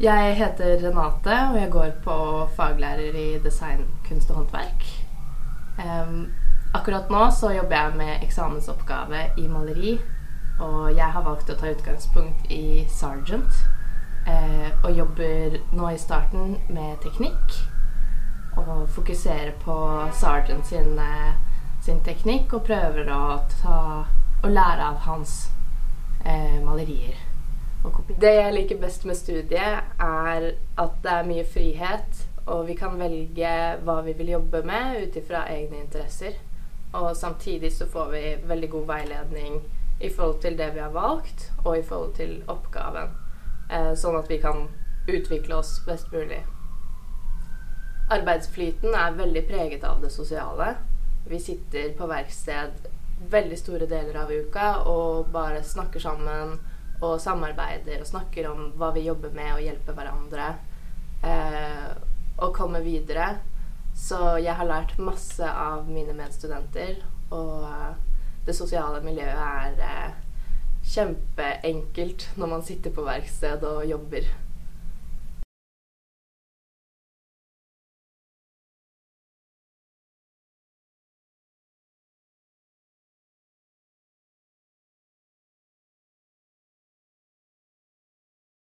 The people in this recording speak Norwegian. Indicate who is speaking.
Speaker 1: Jeg heter Renate, og jeg går på faglærer i design, kunst og håndverk. Um, akkurat nå så jobber jeg med eksamensoppgave i maleri, og jeg har valgt å ta utgangspunkt i Sergeant. Uh, og jobber nå i starten med teknikk, og fokuserer på Sergeant sin, uh, sin teknikk, og prøver å, ta, å lære av hans uh, malerier. Det jeg liker best med studiet, er at det er mye frihet, og vi kan velge hva vi vil jobbe med ut ifra egne interesser. Og samtidig så får vi veldig god veiledning i forhold til det vi har valgt, og i forhold til oppgaven. Eh, sånn at vi kan utvikle oss best mulig. Arbeidsflyten er veldig preget av det sosiale. Vi sitter på verksted veldig store deler av uka og bare snakker sammen og samarbeider og snakker om hva vi jobber med, og hjelper hverandre. Eh, og kommer videre. Så jeg har lært masse av mine medstudenter, og eh, det sosiale miljøet er eh, kjempeenkelt når man sitter på verksted og jobber.